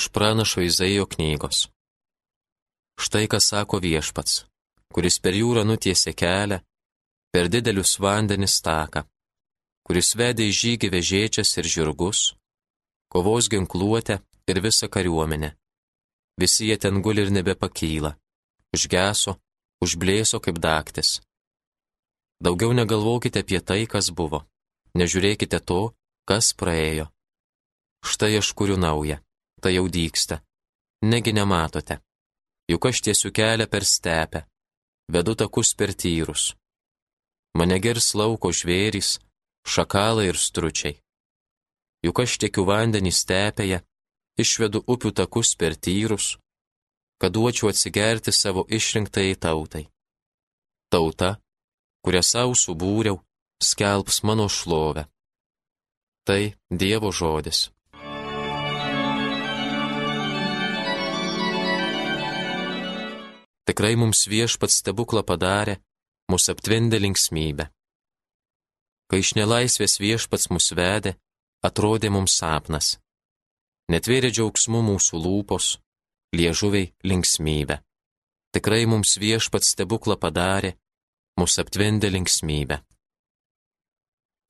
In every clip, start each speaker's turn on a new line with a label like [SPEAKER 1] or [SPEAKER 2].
[SPEAKER 1] iš pranašo Izaijo knygos. Štai ką sako viešpats, kuris per jūrą nutiesė kelią, per didelius vandenis taką, kuris vedė į žygį vežėčias ir žirgus, kovos ginkluotę ir visą kariuomenę. Visi jie ten guli ir nebepakyla, užgeso, užblėso kaip daktis. Daugiau negalvokite apie tai, kas buvo, nežiūrėkite to, kas praėjo. Štai aš kuriu naują tai jau dyksta. Negi nematote. Juk aš tiesiu kelią per stepę, vedu takus per tyrus. Mane gers lauko žvėrys, šakalai ir stručiai. Juk aš tiekiu vandenį stepėje, išvedu upių takus per tyrus, kad duočiau atsigerti savo išrinktai tautai. Tauta, kurią savo subūriau, skelbs mano šlovę. Tai Dievo žodis. Tikrai mums viešpats stebuklą padarė, mus aptvindė linksmybę. Kai iš nelaisvės viešpats mus vedė, atrodė mums sapnas. Netvėrė džiaugsmų mūsų lūpos, liežuviai linksmybę. Tikrai mums viešpats stebuklą padarė, mus aptvindė linksmybę.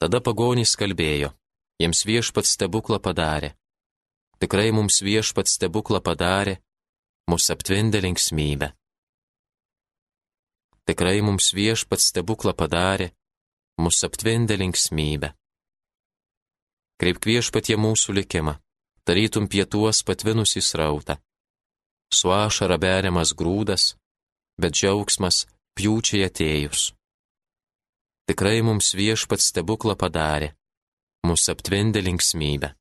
[SPEAKER 1] Tada pagonys kalbėjo, jiems viešpats stebuklą padarė. Tikrai mums viešpats stebuklą padarė, mus aptvindė linksmybę. Tikrai mums viešpats stebuklą padarė, mus aptvindė linksmybę. Kreip viešpatie mūsų likimą, tarytum pietuos patvinusi srautą. Su ašara beriamas grūdas, bet džiaugsmas pjūčiai atėjus. Tikrai mums viešpats stebuklą padarė, mus aptvindė linksmybę.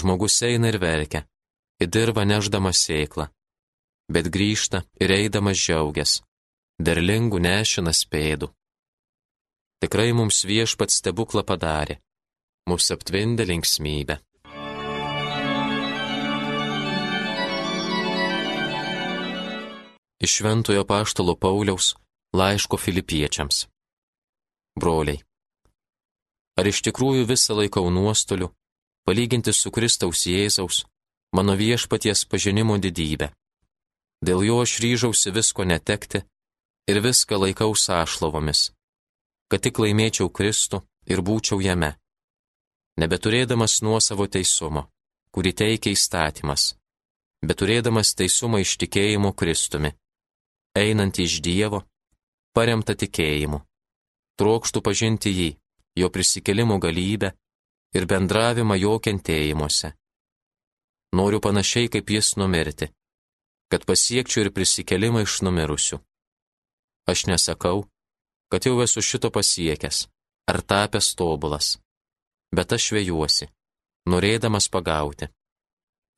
[SPEAKER 1] Žmogus eina ir verkia, į dirbą neždamas sėklą, bet grįžta ir eidamas džiaugias derlingų nešinas pėdų. Tikrai mums viešpats stebuklą padarė, mūsų aptvindė linksmybę. Iš Šventojo Paštalo Pauliaus laiško filipiečiams. Broliai, ar iš tikrųjų visą laikau nuostoliu, palyginti su Kristaus Jėzaus, mano viešpaties pažinimo didybę? Dėl jo aš ryžausi visko netekti ir viską laikau sąšlovomis, kad tik laimėčiau Kristų ir būčiau jame, nebeturėdamas nuosavo teisumo, kurį teikia įstatymas, bet turėdamas teisumą iš tikėjimo Kristumi, einant iš Dievo, paremta tikėjimu, trokštų pažinti jį, jo prisikelimo galybę ir bendravimą jo kentėjimuose. Noriu panašiai kaip jis numirti, kad pasiekčiau ir prisikelimą iš numirusių. Aš nesakau, kad jau esu šito pasiekęs ar tapęs tobulas, bet aš vėjuosi, norėdamas pagauti,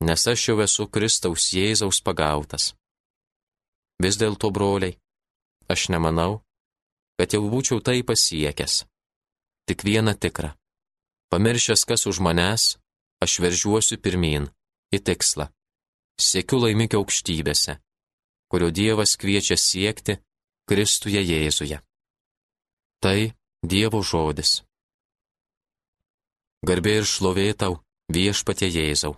[SPEAKER 1] nes aš jau esu Kristaus Jėzaus pagautas. Vis dėlto, broliai, aš nemanau, kad jau būčiau tai pasiekęs. Tik viena tikra. Pamiršęs, kas už manęs, aš veržiuosiu pirmin, į tikslą. Siekiu laimikio aukštybėse, kurio Dievas kviečia siekti Kristuje Jėzuje. Tai Dievo žodis. Garbė ir šlovė tau, viešpatie Jėzau.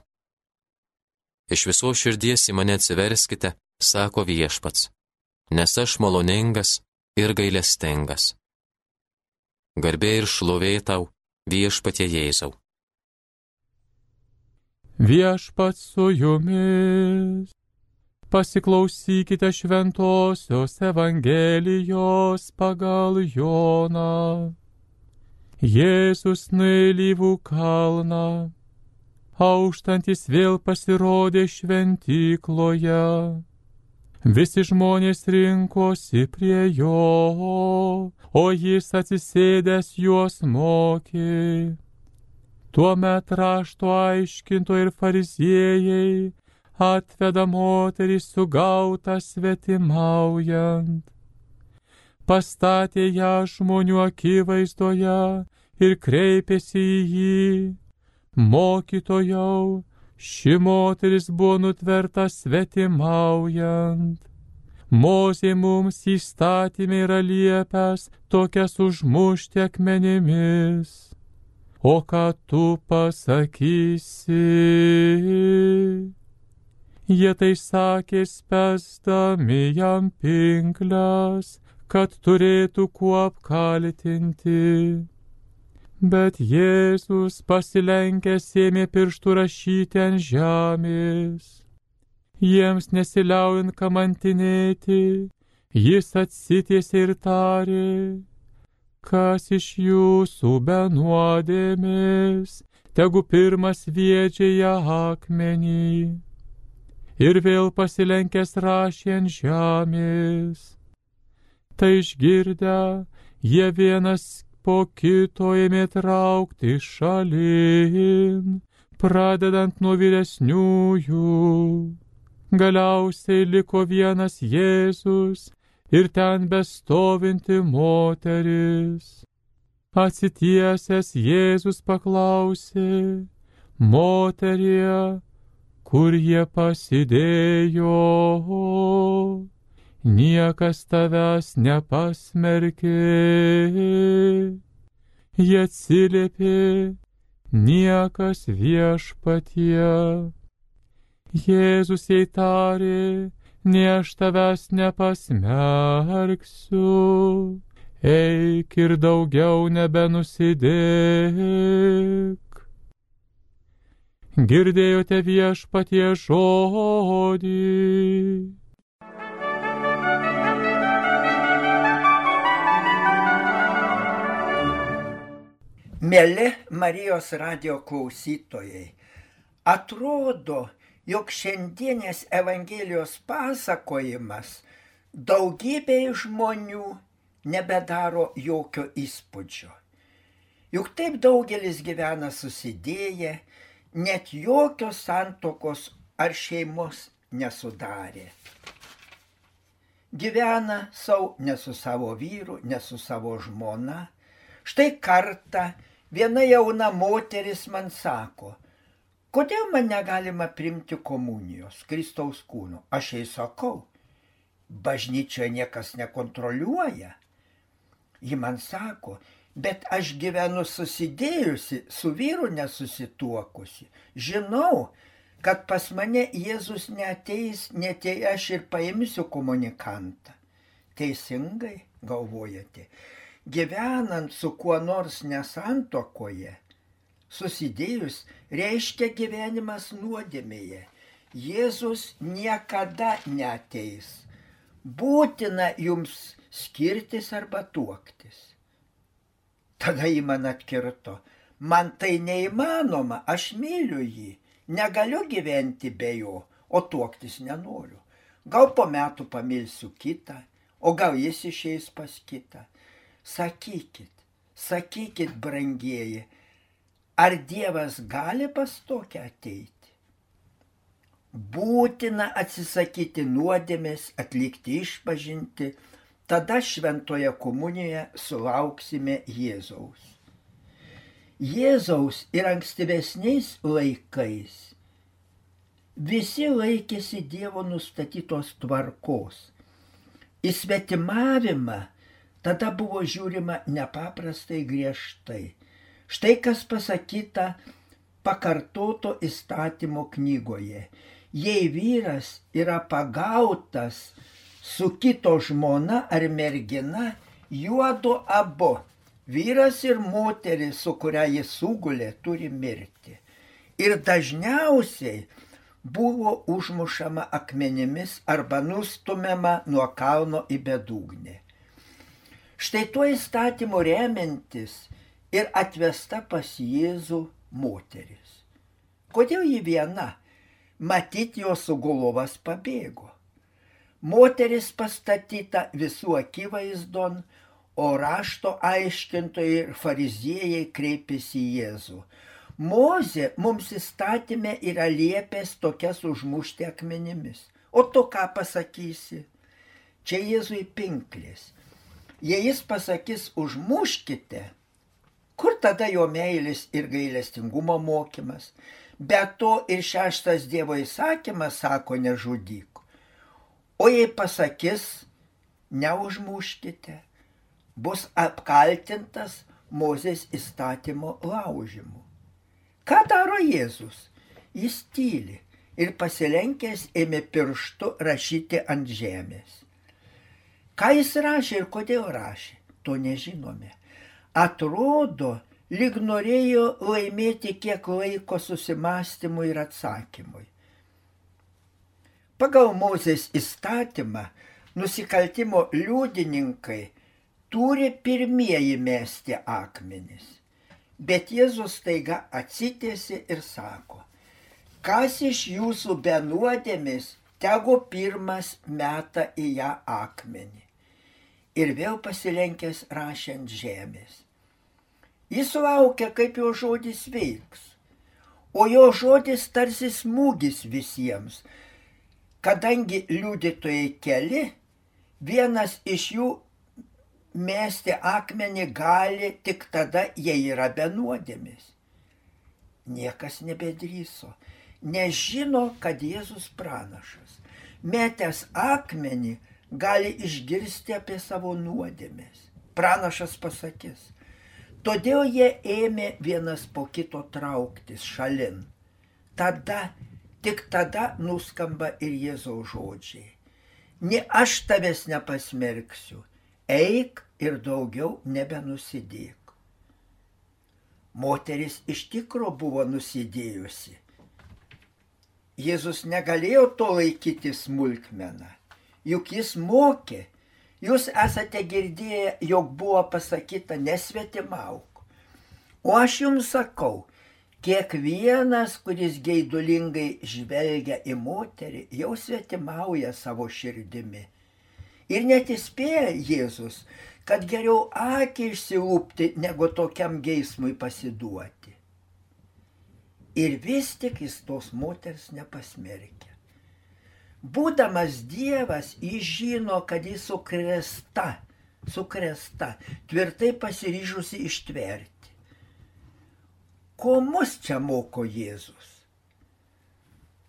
[SPEAKER 1] Iš viso širdies į mane atsiverskite, sako viešpats, nes aš maloningas ir gailestingas. Garbė ir šlovė tau, viešpatie Jėzau.
[SPEAKER 2] Viešpats su jumis pasiklausykite šventosios Evangelijos pagal Joną. Jėzus nuėlyvų kalną, auštantis vėl pasirodė šventykloje. Visi žmonės rinkosi prie jo, o jis atsisėdęs juos mokė. Tuomet rašto aiškinto ir fariziejai atveda moterį sugautą svetimaujant. Pastatė ją žmonių akivaizdoje ir kreipėsi į jį. Mokytojau, ši moteris buvo nutverta svetimaujant. Mozė mums įstatymė yra liepęs tokias užmušti akmenimis. O ką tu pasakysi? Jie tai sakė spesdami jam pinklės, kad turėtų kuo apkaltinti. Bet Jėzus pasilenkęs ėmė pirštų rašyti ant žemės. Jiems nesiliaujant kamantinėti, jis atsitiesė ir tarė, kas iš jūsų be nuodėmės, tegu pirmas viedžia ją akmenį. Ir vėl pasilenkęs rašė ant žemės. Tai išgirdę, jie vienas po kito ėmė traukti šalin, pradedant nuo vyresniųjų. Galiausiai liko vienas Jėzus ir ten bestovinti moteris. Atsitiesęs Jėzus paklausė, moterie, kur jie pasidėjo, niekas tavęs nepasmerkė. Jie atsiliepė, niekas viešpatie. Jėzus jai tarė, ne aš tavęs nepasmerksiu eik ir daugiau nebenusidėk. Girdėjote viešpatie žodį.
[SPEAKER 3] Mėly Marijos radio klausytojai, atrodo, jog šiandienės Evangelijos pasakojimas daugybei žmonių nebedaro jokio įspūdžio. Juk taip daugelis gyvena susidėję, net jokios santokos ar šeimos nesudarė. Gyvena savo ne su savo vyru, ne su savo žmona. Štai kartą viena jauna moteris man sako, kodėl man negalima primti komunijos, Kristaus kūno. Aš jai sakau, bažnyčioje niekas nekontroliuoja. Ji man sako, bet aš gyvenu susidėjusi, su vyru nesusituokusi. Žinau, kad pas mane Jėzus neteis, net jei aš ir paimsiu komunikantą. Teisingai galvojate, gyvenant su kuo nors nesantokoje, susidėjus reiškia gyvenimas nuodėmėje. Jėzus niekada neteis. Būtina jums skirtis arba tuoktis. Tada jį man atkirto, man tai neįmanoma, aš myliu jį, negaliu gyventi be jo, o tuoktis nenoriu. Gal po metų pamilsiu kitą, o gal jis išeis pas kitą. Sakykit, sakykit, brangieji, ar Dievas gali pas tokią ateiti? Būtina atsisakyti nuodėmės, atlikti išpažinti, tada šventoje komunijoje sulauksime Jėzaus. Jėzaus ir ankstyvesniais laikais visi laikėsi Dievo nustatytos tvarkos. Į svetimavimą tada buvo žiūrima nepaprastai griežtai. Štai kas pasakyta pakartoto įstatymo knygoje. Jei vyras yra pagautas su kito žmona ar mergina, juodu abu, vyras ir moteris, su kuria jis sugulė, turi mirti. Ir dažniausiai buvo užmušama akmenimis arba nustumiama nuo kalno į bedugnį. Štai tuo įstatymu remiantis ir atvesta pas Jėzų moteris. Kodėl ji viena? Matyt, jos sugulovas pabėgo. Moteris pastatyta visų akivaizdon, o rašto aiškintojai ir fariziejai kreipėsi į Jėzų. Mozė mums įstatymė yra liepęs tokias užmušti akmenimis. O tu ką pasakysi? Čia Jėzui pinklės. Jei jis pasakys užmuškite, kur tada jo meilis ir gailestingumo mokymas? Be to ir šeštas Dievo įsakymas sako nežudyk. O jei pasakys, neužmuškite, bus apkaltintas Mozės įstatymo laužimu. Ką daro Jėzus? Jis tyli. ir pasilenkęs ėmė pirštu rašyti ant žemės. Ką jis rašė ir kodėl rašė, to nežinome. Atrodo, lyg norėjo laimėti kiek laiko susimastymui ir atsakymui. Pagal Mozės įstatymą nusikaltimo liudininkai turi pirmieji mesti akmenis. Bet Jėzus taiga atsitėsi ir sako, kas iš jūsų benuodėmis, tegu pirmas meta į ją akmenį. Ir vėl pasilenkęs rašiant žemės. Jis laukia, kaip jo žodis veiks. O jo žodis tarsi smūgis visiems, kadangi liudytojai keli, vienas iš jų mesti akmenį gali tik tada, jei yra benuodėmis. Niekas nebedryso, nežino, kad Jėzus pranašas. Metęs akmenį gali išgirsti apie savo nuodėmės. Pranašas pasakys. Todėl jie ėmė vienas po kito trauktis šalin. Tada, tik tada nuskamba ir Jėzaus žodžiai. Ne aš tavęs nepasmerksiu, eik ir daugiau nebenusidėk. Moteris iš tikro buvo nusidėjusi. Jėzus negalėjo to laikyti smulkmeną, juk jis mokė. Jūs esate girdėję, jog buvo pasakyta nesvetimauk. O aš jums sakau, kiekvienas, kuris geidulingai žvelgia į moterį, jau svetimauja savo širdimi. Ir net įspėja Jėzus, kad geriau akį išsiūpti, negu tokiam geismui pasiduoti. Ir vis tik jis tos moters nepasmerkia. Būdamas Dievas, jis žino, kad jis sukresta, sukresta, tvirtai pasiryžusi ištverti. Ko mus čia moko Jėzus?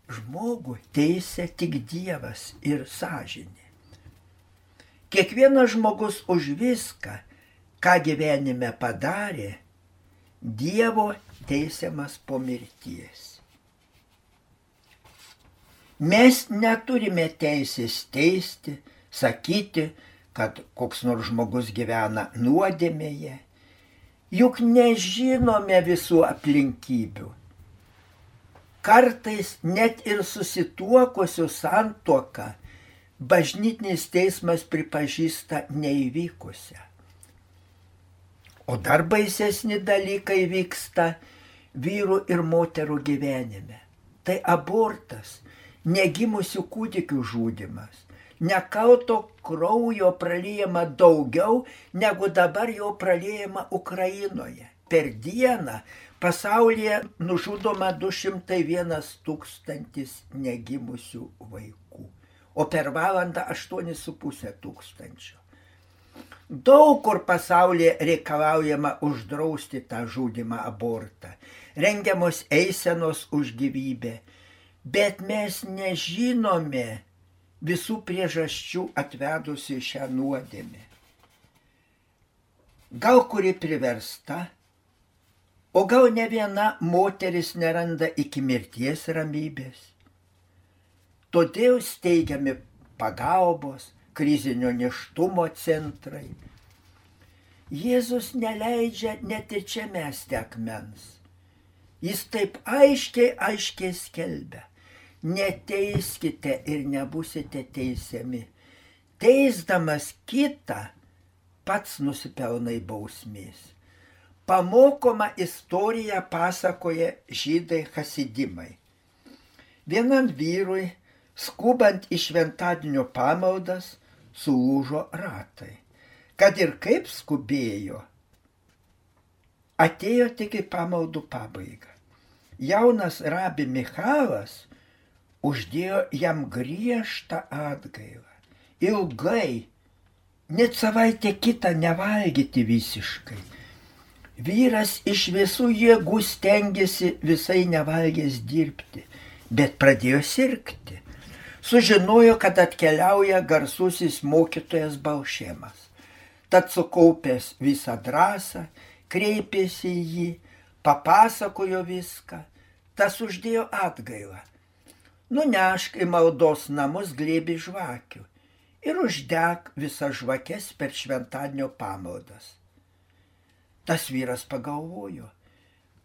[SPEAKER 3] Žmogų teisė tik Dievas ir sąžinė. Kiekvienas žmogus už viską, ką gyvenime padarė, Dievo teisiamas po mirties. Mes neturime teisės teisti, sakyti, kad koks nors žmogus gyvena nuodėmėje, juk nežinome visų aplinkybių. Kartais net ir susituokusių santuoką bažnytinis teismas pripažįsta neįvykusią. O dar baisesni dalykai vyksta vyrų ir moterų gyvenime. Tai abortas, negimusių kūdikių žudimas. Nekauto kraujo pralyjama daugiau, negu dabar jo pralyjama Ukrainoje. Per dieną pasaulyje nužudoma 201 tūkstantis negimusių vaikų o per valandą 8,5 tūkstančio. Daug kur pasaulyje reikalaujama uždrausti tą žudimą abortą, rengiamos eisenos už gyvybę, bet mes nežinome visų priežasčių atvedusi šią nuodėmę. Gal kuri priversta, o gal ne viena moteris neranda iki mirties ramybės Todėl steigiami pagalbos, krizinio neštumo centrai. Jėzus neleidžia net ir čia mesti akmens. Jis taip aiškiai, aiškiai skelbia. Neteiskite ir nebusite teisiami. Teisdamas kitą, pats nusipelnai bausmės. Pamokoma istorija pasakoja žydai hasidimai. Vienam vyrui skubant į šventadienio pamaldas, sulūžo ratai. Kad ir kaip skubėjo, atėjo tik į pamaldų pabaigą. Jaunas rabi Michalas uždėjo jam griežtą atgailą. Ilgai, net savaitę kitą nevalgyti visiškai. Vyras iš visų jėgų stengiasi visai nevalgęs dirbti, bet pradėjo sirgti sužinojo, kad atkeliauja garsusis mokytojas Balšėmas. Tad sukaupęs visą drąsą, kreipėsi į jį, papasakojo viską, tas uždėjo atgailą. Nunešk į maldos namus glėbį žvakių ir uždeg visą žvakes per šventadienio pamaldas. Tas vyras pagalvojo,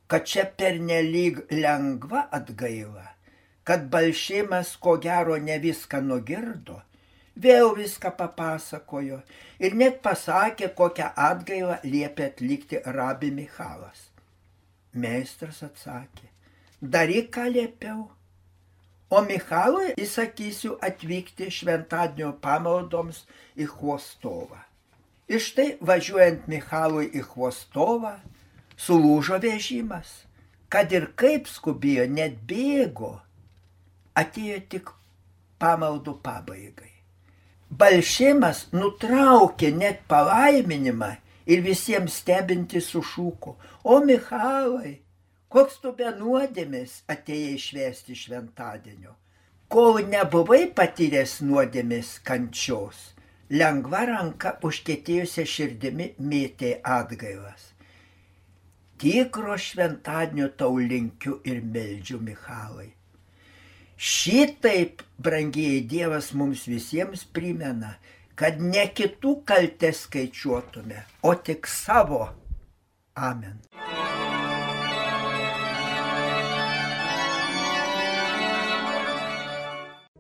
[SPEAKER 3] kad čia pernelyg lengva atgaila, kad balšėmas ko gero ne viską nugirdo, vėl viską papasakojo ir net pasakė, kokią atgailą liepė atlikti rabi Michalas. Meistras atsakė, daryk ką liepiau. O Michalui įsakysiu atvykti šventadienio pamaldoms į Hvostovą. Ir štai važiuojant Michalui į Hvostovą, sulūžo vežimas. Kad ir kaip skubėjo, net bėgo, atėjo tik pamaldų pabaigai. Balšėmas nutraukė net palaiminimą ir visiems stebinti sušūko, o Michalai, koks tu be nuodėmės atėjai išvesti šventadienio. Kol nebuvai patyręs nuodėmės kančios, lengva ranka užkėtėjusią širdimi mėtė atgailas. Tikro šventadienio tau linkiu ir meldžiu Michalai. Šitaip, brangiai Dievas mums visiems primena, kad ne kitų kaltės skaičiuotume, o tik savo. Amen.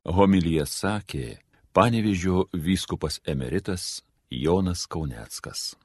[SPEAKER 4] Homilyje sakė panevižio vyskupas emeritas Jonas Kauneckas.